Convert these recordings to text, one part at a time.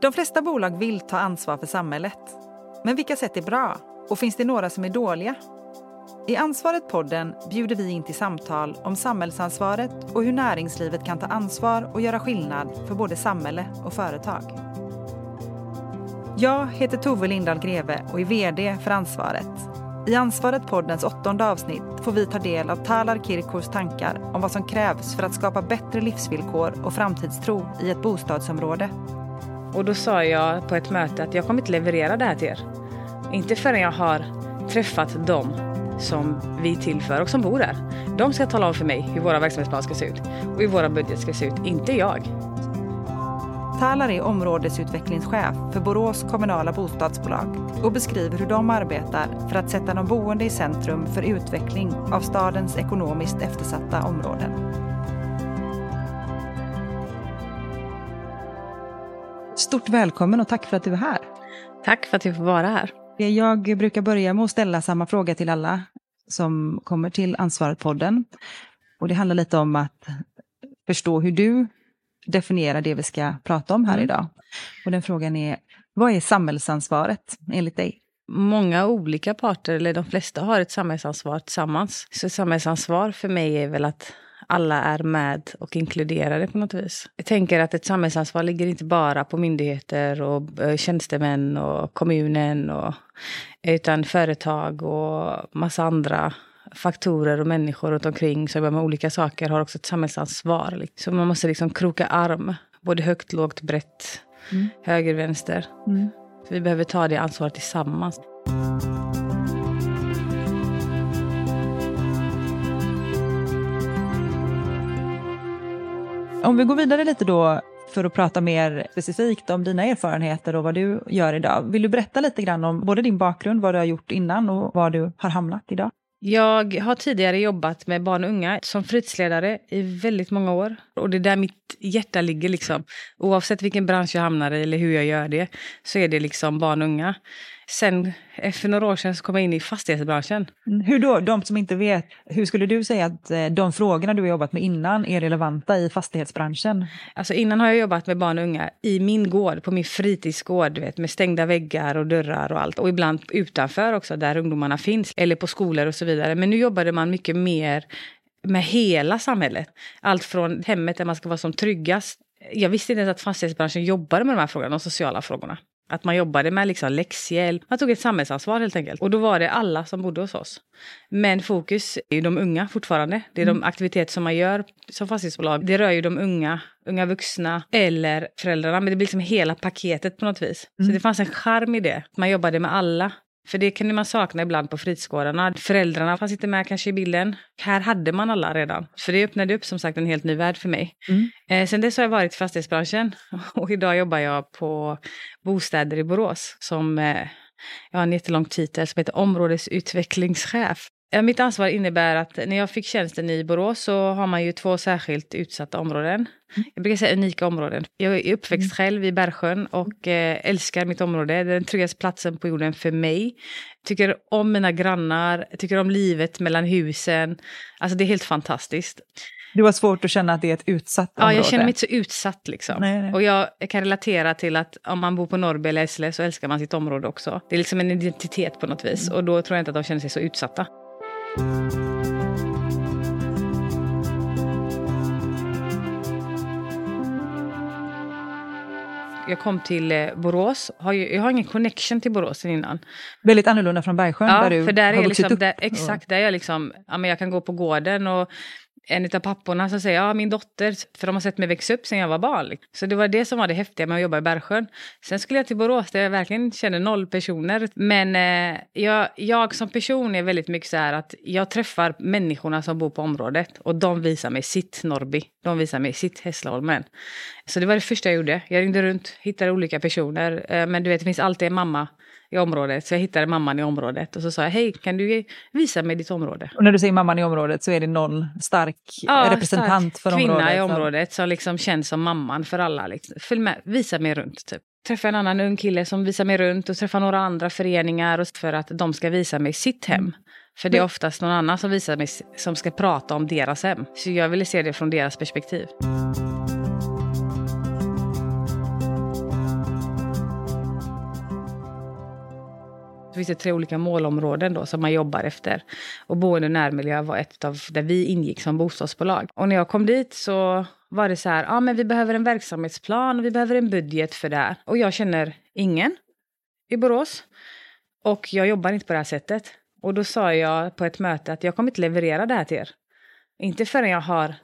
De flesta bolag vill ta ansvar för samhället. Men vilka sätt är bra? Och finns det några som är dåliga? I Ansvaret-podden bjuder vi in till samtal om samhällsansvaret och hur näringslivet kan ta ansvar och göra skillnad för både samhälle och företag. Jag heter Tove Lindahl Greve och är VD för Ansvaret. I Ansvaret-poddens åttonde avsnitt får vi ta del av Talar Kirkors tankar om vad som krävs för att skapa bättre livsvillkor och framtidstro i ett bostadsområde. Och då sa jag på ett möte att jag kommer inte leverera det här till er. Inte förrän jag har träffat dem som vi tillför och som bor där. De ska tala om för mig hur våra verksamhetsplaner ska se ut och hur våra budget ska se ut, inte jag. Talar är områdesutvecklingschef för Borås kommunala bostadsbolag och beskriver hur de arbetar för att sätta de boende i centrum för utveckling av stadens ekonomiskt eftersatta områden. Stort välkommen och tack för att du är här. Tack för att jag får vara här. Jag brukar börja med att ställa samma fråga till alla som kommer till Ansvaret-podden. Och det handlar lite om att förstå hur du definierar det vi ska prata om här mm. idag. Och den frågan är, vad är samhällsansvaret enligt dig? Många olika parter, eller de flesta, har ett samhällsansvar tillsammans. Så samhällsansvar för mig är väl att alla är med och inkluderade på något vis. Jag tänker att ett samhällsansvar ligger inte bara på myndigheter och eh, tjänstemän och kommunen och, utan företag och massa andra faktorer och människor runt omkring som jobbar med olika saker har också ett samhällsansvar. Så man måste liksom kroka arm, både högt, lågt, brett, mm. höger, vänster. Mm. Vi behöver ta det ansvaret tillsammans. Om vi går vidare lite då för att prata mer specifikt om dina erfarenheter och vad du gör idag. Vill du berätta lite grann om både din bakgrund, vad du har gjort innan och var du har hamnat idag? Jag har tidigare jobbat med barn och unga som fritidsledare i väldigt många år. Och det är där mitt hjärta ligger. Liksom. Oavsett vilken bransch jag hamnar i eller hur jag gör det så är det liksom barn och unga. Sen eh, för några år sedan så kom jag in i fastighetsbranschen. Mm, hur då? De som inte vet, hur skulle du säga att eh, de frågorna du har jobbat med innan är relevanta i fastighetsbranschen? Alltså innan har jag jobbat med barn och unga i min gård, på min fritidsgård, du vet, med stängda väggar och dörrar och allt. Och ibland utanför också, där ungdomarna finns, eller på skolor och så vidare. Men nu jobbade man mycket mer med hela samhället. Allt från hemmet där man ska vara som tryggast. Jag visste inte ens att fastighetsbranschen jobbade med de här frågorna, de sociala frågorna. Att man jobbade med liksom läxhjälp. Man tog ett samhällsansvar helt enkelt. Och då var det alla som bodde hos oss. Men fokus är ju de unga fortfarande. Det är mm. de aktiviteter som man gör som fastighetsbolag. Det rör ju de unga, unga vuxna eller föräldrarna. Men det blir liksom hela paketet på något vis. Mm. Så det fanns en charm i det. Man jobbade med alla. För det kan man sakna ibland på fritidsgårdarna. Föräldrarna fanns inte med kanske i bilden. Här hade man alla redan. För det öppnade upp som sagt en helt ny värld för mig. Mm. Eh, sen dess har jag varit i fastighetsbranschen och idag jobbar jag på bostäder i Borås som eh, jag har en jättelång titel som heter områdesutvecklingschef. Mitt ansvar innebär att när jag fick tjänsten i Borås så har man ju två särskilt utsatta områden. Mm. Jag brukar säga unika områden. Jag är uppväxt mm. själv i Bergsjön och eh, älskar mitt område. Det är den tryggaste platsen på jorden för mig. Tycker om mina grannar, tycker om livet mellan husen. Alltså det är helt fantastiskt. Du har svårt att känna att det är ett utsatt område? Ja, jag känner mig inte så utsatt. Liksom. Nej, nej. Och jag kan relatera till att om man bor på Norrby eller Essle så älskar man sitt område också. Det är liksom en identitet på något vis. Mm. Och då tror jag inte att de känner sig så utsatta. Jag kom till eh, Borås. Jag har ingen connection till Borås sen innan. Väldigt annorlunda från Bergsjön ja, där du för där har är vuxit liksom, upp. Där, exakt, där jag, liksom, ja, men jag kan gå på gården och en av papporna som säger ja min dotter, för de har sett mig växa upp sen jag var barn. Liksom. Så det var det som var det häftiga med att jobba i Bergsjön. Sen skulle jag till Borås där jag verkligen känner noll personer. Men eh, jag, jag som person är väldigt mycket så här att jag träffar människorna som bor på området och de visar mig sitt Norrby. De visar mig sitt Hässleholmen. Så det var det första jag gjorde. Jag ringde runt, hittade olika personer. Eh, men du vet, det finns alltid en mamma i området. Så jag hittade mamman i området och så sa jag, hej kan du visa mig ditt område? Och när du säger mamman i området så är det någon stark ja, representant stark för kvinna området? kvinna i området som liksom känns som mamman för alla. Liksom. Följ med, visa mig runt typ. Träffa en annan ung kille som visar mig runt och träffa några andra föreningar för att de ska visa mig sitt hem. Mm. För det är oftast någon annan som visar mig, som ska prata om deras hem. Så jag ville se det från deras perspektiv. Det finns det tre olika målområden då som man jobbar efter. Och boende och närmiljö var ett av där vi ingick som bostadsbolag. Och när jag kom dit så var det så här, ja ah, men vi behöver en verksamhetsplan och vi behöver en budget för det här. Och jag känner ingen i Borås. Och jag jobbar inte på det här sättet. Och då sa jag på ett möte att jag kommer inte leverera det här till er. Inte förrän jag har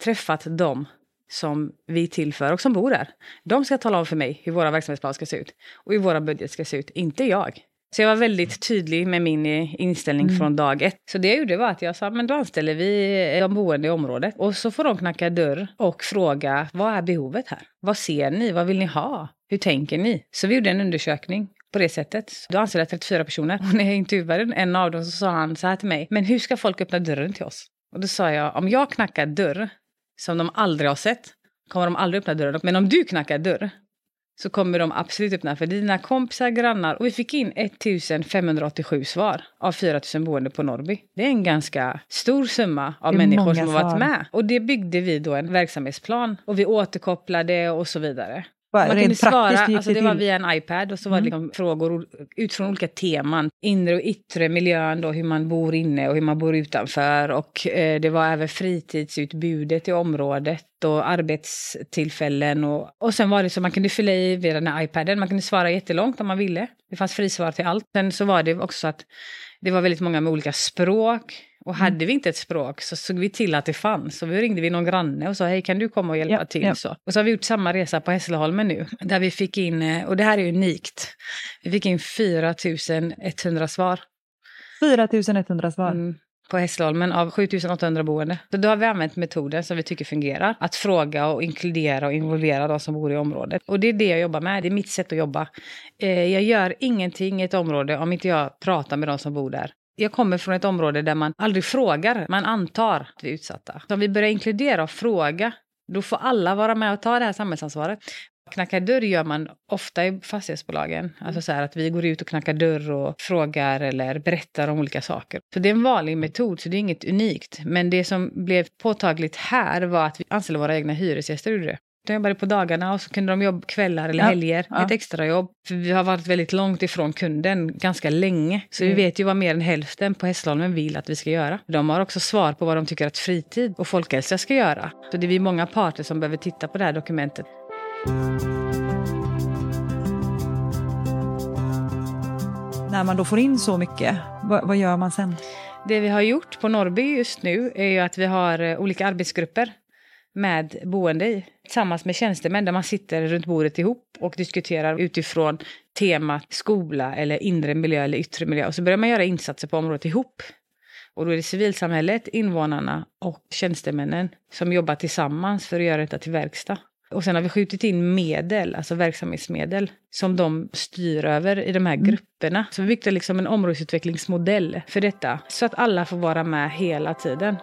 träffat dem som vi tillför och som bor där. De ska tala om för mig hur våra verksamhetsplan ska se ut och hur våra budget ska se ut, inte jag. Så jag var väldigt tydlig med min inställning mm. från dag ett. Så det jag gjorde var att jag sa, men då anställer vi de boende i området. Och så får de knacka dörr och fråga, vad är behovet här? Vad ser ni? Vad vill ni ha? Hur tänker ni? Så vi gjorde en undersökning på det sättet. Då anställde jag 34 personer. Och när jag intervjuade en av dem så sa han så här till mig, men hur ska folk öppna dörren till oss? Och då sa jag, om jag knackar dörr som de aldrig har sett kommer de aldrig öppna dörren. Men om du knackar dörr så kommer de absolut öppna för dina kompisar, grannar. Och vi fick in 1587 svar av 4000 boende på Norrby. Det är en ganska stor summa av människor som har varit med. Och det byggde vi då en verksamhetsplan och vi återkopplade och så vidare. Man kunde svara, alltså det var via en iPad och så var det mm. liksom frågor utifrån olika teman. Inre och yttre miljön då, hur man bor inne och hur man bor utanför. Och eh, det var även fritidsutbudet i området och arbetstillfällen. Och, och sen var det så man kunde fylla i via den här iPaden. Man kunde svara jättelångt om man ville. Det fanns frisvar till allt. Sen så var det också så att det var väldigt många med olika språk. Och mm. hade vi inte ett språk så såg vi till att det fanns. Så vi ringde vi någon granne och sa hej kan du komma och hjälpa ja, till? Ja. Så. Och så har vi gjort samma resa på Hässleholmen nu. Där vi fick in, eh, och det här är unikt, vi fick in 4100 svar. 4100 svar? Mm på Hässleholmen av 7800 boende. Så då har vi använt metoden som vi tycker fungerar. Att fråga och inkludera och involvera de som bor i området. Och det är det jag jobbar med, det är mitt sätt att jobba. Eh, jag gör ingenting i ett område om inte jag pratar med de som bor där. Jag kommer från ett område där man aldrig frågar, man antar att vi är utsatta. Så om vi börjar inkludera och fråga, då får alla vara med och ta det här samhällsansvaret. Knacka dörr gör man ofta i fastighetsbolagen. Alltså så att vi går ut och knackar dörr och frågar eller berättar om olika saker. Så det är en vanlig metod, så det är inget unikt. Men det som blev påtagligt här var att vi anställde våra egna hyresgäster gjorde det. De jobbade på dagarna och så kunde de jobba kvällar eller ja, helger. Ja. Ett extrajobb. För vi har varit väldigt långt ifrån kunden ganska länge. Så mm. vi vet ju vad mer än hälften på Hässleholmen vill att vi ska göra. De har också svar på vad de tycker att fritid och folkhälsa ska göra. Så det är vi många parter som behöver titta på det här dokumentet. När man då får in så mycket, vad, vad gör man sen? Det vi har gjort på Norrby just nu är ju att vi har eh, olika arbetsgrupper med boende i, tillsammans med tjänstemän där man sitter runt bordet ihop och diskuterar utifrån temat skola eller inre miljö eller yttre miljö. Och så börjar man göra insatser på området ihop. Och då är det civilsamhället, invånarna och tjänstemännen som jobbar tillsammans för att göra detta till verkstad. Och sen har vi skjutit in medel, alltså verksamhetsmedel, som de styr över i de här mm. grupperna. Så vi byggde liksom en områdesutvecklingsmodell för detta, så att alla får vara med hela tiden.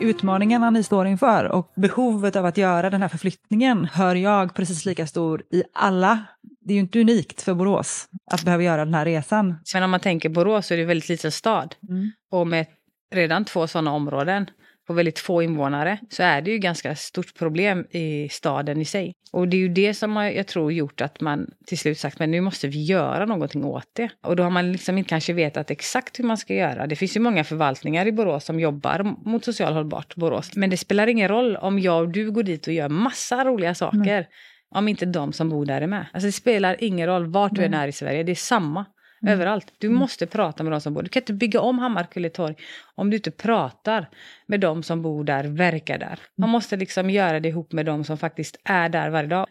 Utmaningarna ni står inför och behovet av att göra den här förflyttningen hör jag precis lika stor i alla. Det är ju inte unikt för Borås att behöva göra den här resan. Men om man tänker Borås så är det väldigt liten stad. Mm. Och med redan två sådana områden på väldigt få invånare så är det ju ganska stort problem i staden i sig. Och det är ju det som har, jag tror gjort att man till slut sagt men nu måste vi göra någonting åt det. Och då har man liksom inte kanske vetat exakt hur man ska göra. Det finns ju många förvaltningar i Borås som jobbar mot social hållbart Borås. Men det spelar ingen roll om jag och du går dit och gör massa roliga saker. Mm. Om inte de som bor där är med. Alltså det spelar ingen roll vart du än är i Sverige, det är samma. Mm. Överallt. Du mm. måste prata med de som bor. Du kan inte bygga om Hammarkulletorg om du inte pratar med de som bor där, verkar där. Man mm. måste liksom göra det ihop med de som faktiskt är där varje dag.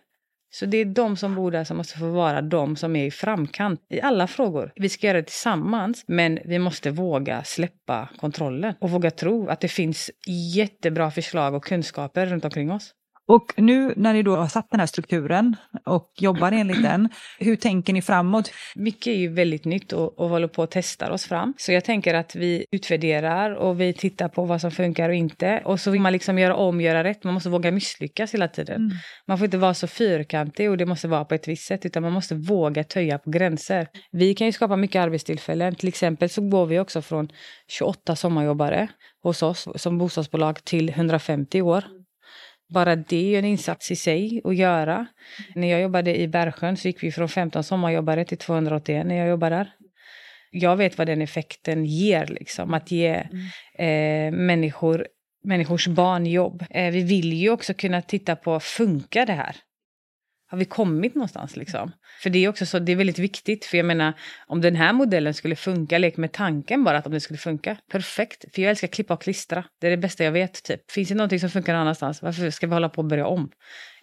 Så det är de som bor där som måste få vara de som är i framkant i alla frågor. Vi ska göra det tillsammans, men vi måste våga släppa kontrollen och våga tro att det finns jättebra förslag och kunskaper runt omkring oss. Och nu när ni då har satt den här strukturen och jobbar enligt den, hur tänker ni framåt? Mycket är ju väldigt nytt och, och håller på att testa oss fram. Så jag tänker att vi utvärderar och vi tittar på vad som funkar och inte. Och så vill man liksom göra om, göra rätt. Man måste våga misslyckas hela tiden. Mm. Man får inte vara så fyrkantig och det måste vara på ett visst sätt, utan man måste våga töja på gränser. Vi kan ju skapa mycket arbetstillfällen. Till exempel så går vi också från 28 sommarjobbare hos oss som bostadsbolag till 150 år. Bara det är en insats i sig att göra. När jag jobbade i Bergsjön så gick vi från 15 sommarjobbare till 281 när jag jobbade där. Jag vet vad den effekten ger, liksom. att ge eh, människor, människors barn jobb. Eh, vi vill ju också kunna titta på, funkar det här? Har vi kommit någonstans liksom? För det är också så, det är väldigt viktigt. För jag menar, om den här modellen skulle funka, lek med tanken bara att om det skulle funka. Perfekt. För jag älskar klippa och klistra. Det är det bästa jag vet. Typ. Finns det någonting som funkar någon annanstans, varför ska vi hålla på och börja om?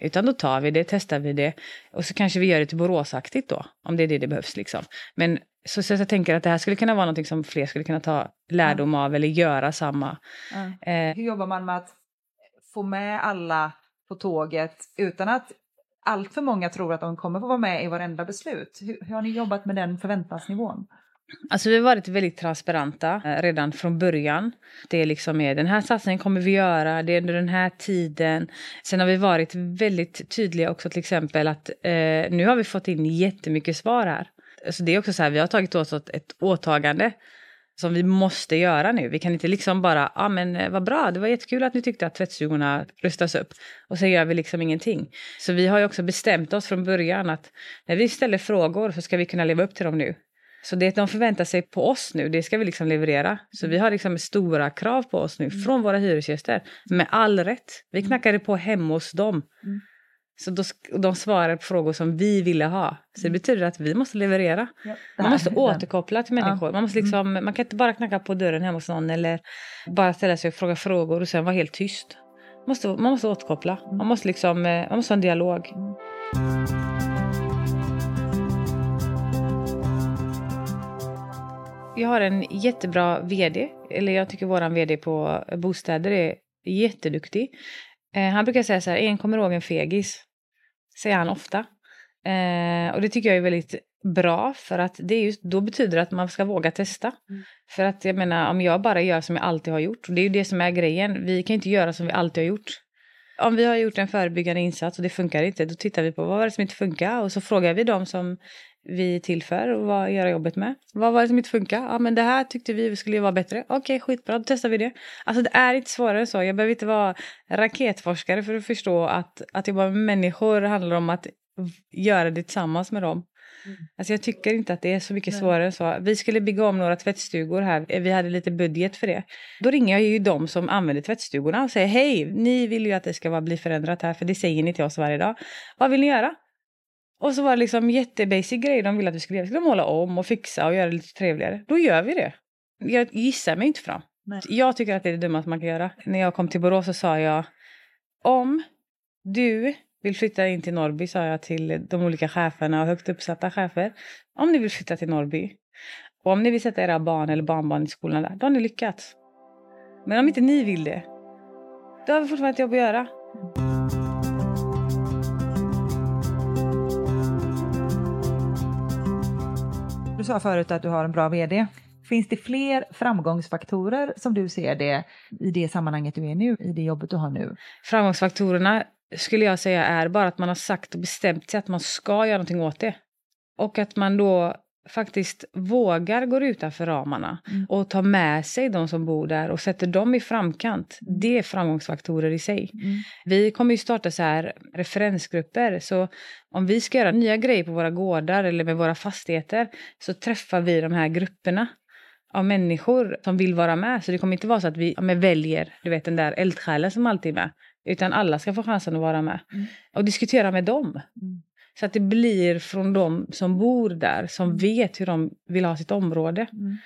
Utan då tar vi det, testar vi det. Och så kanske vi gör det till Boråsaktigt då. Om det är det det behövs liksom. Men så, så jag tänker att det här skulle kunna vara någonting som fler skulle kunna ta lärdom av eller göra samma. Ja. Eh. Hur jobbar man med att få med alla på tåget utan att allt för många tror att de kommer få vara med i varenda beslut. Hur, hur har ni jobbat med den förväntansnivån? Alltså vi har varit väldigt transparenta eh, redan från början. Det är liksom är, den här satsningen kommer vi göra, det är under den här tiden. Sen har vi varit väldigt tydliga också till exempel att eh, nu har vi fått in jättemycket svar här. Så det är också så här, vi har tagit åt oss ett åtagande som vi måste göra nu. Vi kan inte liksom bara, ja ah, men eh, vad bra, det var jättekul att ni tyckte att tvättstugorna rustas upp. Och så gör vi liksom ingenting. Så vi har ju också bestämt oss från början att när vi ställer frågor så ska vi kunna leva upp till dem nu. Så det de förväntar sig på oss nu, det ska vi liksom leverera. Så vi har liksom stora krav på oss nu från våra hyresgäster. Med all rätt. Vi knackade på hemma hos dem. Mm. Så då, de svarar på frågor som vi ville ha. Så det mm. betyder att vi måste leverera. Ja, man måste återkoppla till människor. Ja. Man, måste liksom, mm. man kan inte bara knacka på dörren hemma hos någon eller bara ställa sig och fråga frågor och sen vara helt tyst. Man måste, man måste återkoppla. Mm. Man måste, liksom, eh, man måste ha en dialog. Jag har en jättebra vd, eller jag tycker våran vd på bostäder är jätteduktig. Eh, han brukar säga så här, en kommer ihåg en fegis. Säger han ofta. Eh, och det tycker jag är väldigt bra för att det är just, då betyder det att man ska våga testa. Mm. För att jag menar om jag bara gör som jag alltid har gjort, och det är ju det som är grejen, vi kan inte göra som vi alltid har gjort. Om vi har gjort en förebyggande insats och det funkar inte, då tittar vi på vad var det som inte funkar och så frågar vi dem som vi tillför och vad göra jobbet med. Vad var det som inte funkar? Ja men det här tyckte vi skulle vara bättre. Okej okay, skitbra, då testar vi det. Alltså det är inte svårare än så. Jag behöver inte vara raketforskare för att förstå att, att jobba med människor handlar om att göra det tillsammans med dem. Mm. Alltså jag tycker inte att det är så mycket svårare än så. Vi skulle bygga om några tvättstugor här. Vi hade lite budget för det. Då ringer jag ju de som använder tvättstugorna och säger hej, ni vill ju att det ska bli förändrat här för det säger ni till oss varje dag. Vad vill ni göra? Och så var det liksom jättebasic grej de ville att vi skulle göra. Skulle de måla om och fixa och göra det lite trevligare. Då gör vi det. Jag gissar mig inte fram. Nej. Jag tycker att det är det dummaste man kan göra. När jag kom till Borås så sa jag om du vill flytta in till Norrby, sa jag till de olika cheferna och högt uppsatta chefer. Om ni vill flytta till Norrby och om ni vill sätta era barn eller barnbarn i skolan där, då har ni lyckats. Men om inte ni vill det, då har vi fortfarande ett jobb att göra. Du sa förut att du har en bra vd. Finns det fler framgångsfaktorer som du ser det i det sammanhanget du är nu, i det jobbet du har nu? Framgångsfaktorerna skulle jag säga är bara att man har sagt och bestämt sig att man ska göra någonting åt det. Och att man då faktiskt vågar gå utanför ramarna mm. och ta med sig de som bor där och sätter dem i framkant. Mm. Det är framgångsfaktorer i sig. Mm. Vi kommer ju starta så här referensgrupper. Så om vi ska göra nya grejer på våra gårdar eller med våra fastigheter så träffar vi de här grupperna av människor som vill vara med. Så det kommer inte vara så att vi ja, väljer du vet, den där eldsjälen som alltid är med. Utan alla ska få chansen att vara med. Mm. Och diskutera med dem. Så att det blir från de som bor där, som mm. vet hur de vill ha sitt område. Mm.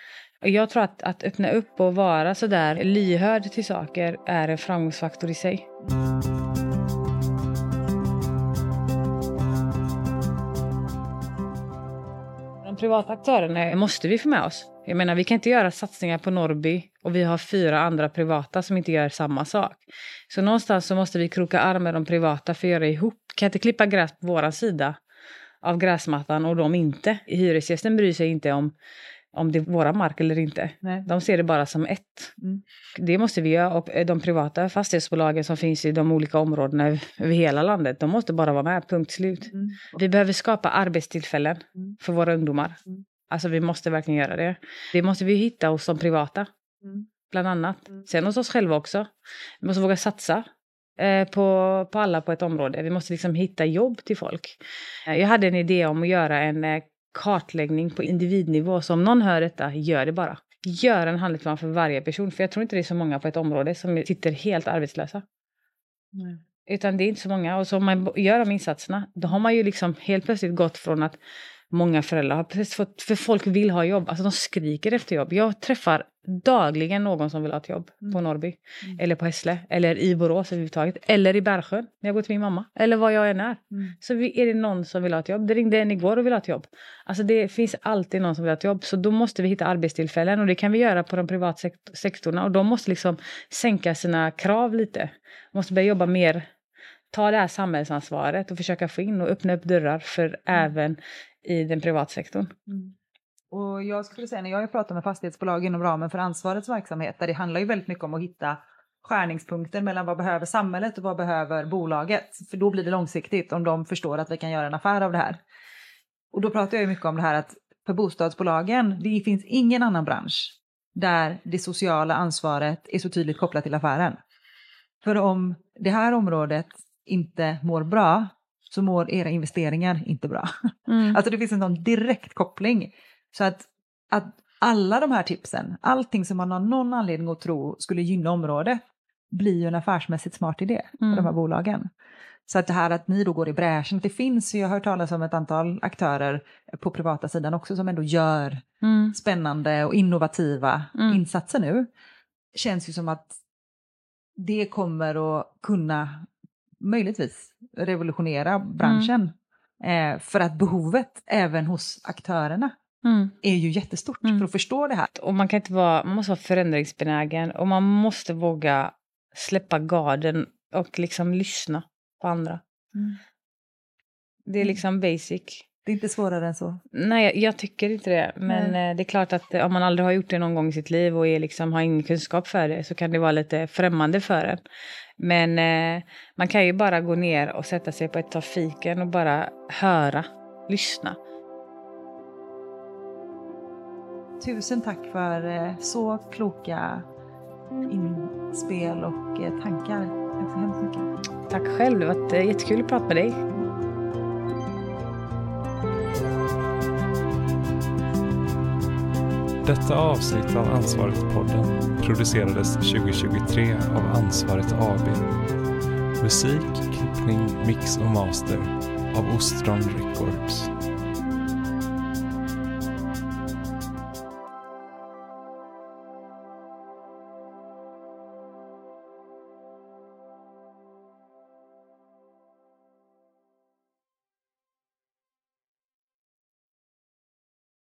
Jag tror att, att öppna upp och vara sådär lyhörd till saker är en framgångsfaktor i sig. De privata aktörerna måste vi få med oss. Jag menar, vi kan inte göra satsningar på Norrby och vi har fyra andra privata som inte gör samma sak. Så någonstans så måste vi kroka arm med de privata för att göra ihop. Kan inte klippa gräs på våra sida av gräsmattan och de inte. Hyresgästen bryr sig inte om om det är våra mark eller inte. Nej. De ser det bara som ett. Mm. Det måste vi göra och de privata fastighetsbolagen som finns i de olika områdena över hela landet, de måste bara vara med, punkt slut. Mm. Vi behöver skapa arbetstillfällen mm. för våra ungdomar. Mm. Alltså vi måste verkligen göra det. Det måste vi hitta hos de privata. Mm. Bland annat. Mm. Sen hos oss själva också. Vi måste våga satsa. Eh, på, på alla på ett område. Vi måste liksom hitta jobb till folk. Eh, jag hade en idé om att göra en eh, kartläggning på individnivå. Så om någon hör detta, gör det bara. Gör en handlingsplan för varje person. För jag tror inte det är så många på ett område som sitter helt arbetslösa. Nej. Utan det är inte så många. Och så om man gör de insatserna, då har man ju liksom helt plötsligt gått från att många föräldrar har precis fått, för folk vill ha jobb, alltså de skriker efter jobb. Jag träffar dagligen någon som vill ha ett jobb mm. på Norrby, mm. eller på Hässle, eller i Borås överhuvudtaget, eller i Bergsjön när jag går till min mamma, eller var jag än är. Mm. Så är det någon som vill ha ett jobb. Det ringde en igår och vill ha ett jobb. Alltså det finns alltid någon som vill ha ett jobb, så då måste vi hitta arbetstillfällen och det kan vi göra på de privata sektorerna och de måste liksom sänka sina krav lite. Måste börja jobba mer ta det här samhällsansvaret och försöka få in och öppna upp dörrar för mm. även i den privatsektorn. Mm. Och jag skulle säga när jag har pratat med fastighetsbolag inom ramen för ansvarets verksamhet, där det handlar ju väldigt mycket om att hitta skärningspunkten mellan vad behöver samhället och vad behöver bolaget. För då blir det långsiktigt om de förstår att vi kan göra en affär av det här. Och då pratar jag ju mycket om det här att för bostadsbolagen, det finns ingen annan bransch där det sociala ansvaret är så tydligt kopplat till affären. För om det här området inte mår bra, så mår era investeringar inte bra. Mm. Alltså det finns en sån direkt koppling. Så att, att alla de här tipsen, allting som man har någon anledning att tro skulle gynna området, blir ju en affärsmässigt smart idé mm. för de här bolagen. Så att det här att ni då går i bräschen, det finns ju, jag har hört talas om ett antal aktörer på privata sidan också som ändå gör mm. spännande och innovativa mm. insatser nu. Känns ju som att det kommer att kunna möjligtvis revolutionera branschen. Mm. Eh, för att behovet även hos aktörerna mm. är ju jättestort mm. för att förstå det här. Och man, kan inte vara, man måste vara förändringsbenägen och man måste våga släppa garden och liksom lyssna på andra. Mm. Det är mm. liksom basic. Det är inte svårare än så? Nej, jag, jag tycker inte det. Men Nej. Eh, det är klart att om man aldrig har gjort det någon gång i sitt liv och är liksom, har ingen kunskap för det så kan det vara lite främmande för en. Men eh, man kan ju bara gå ner och sätta sig på ett ta fiken och bara höra, lyssna. Tusen tack för eh, så kloka inspel och eh, tankar. Tack så hemskt mycket. Tack själv, det har varit eh, jättekul att prata med dig. Detta avsnitt av Ansvaret-podden producerades 2023 av Ansvaret AB. Musik, klippning, mix och master av Ostron Records.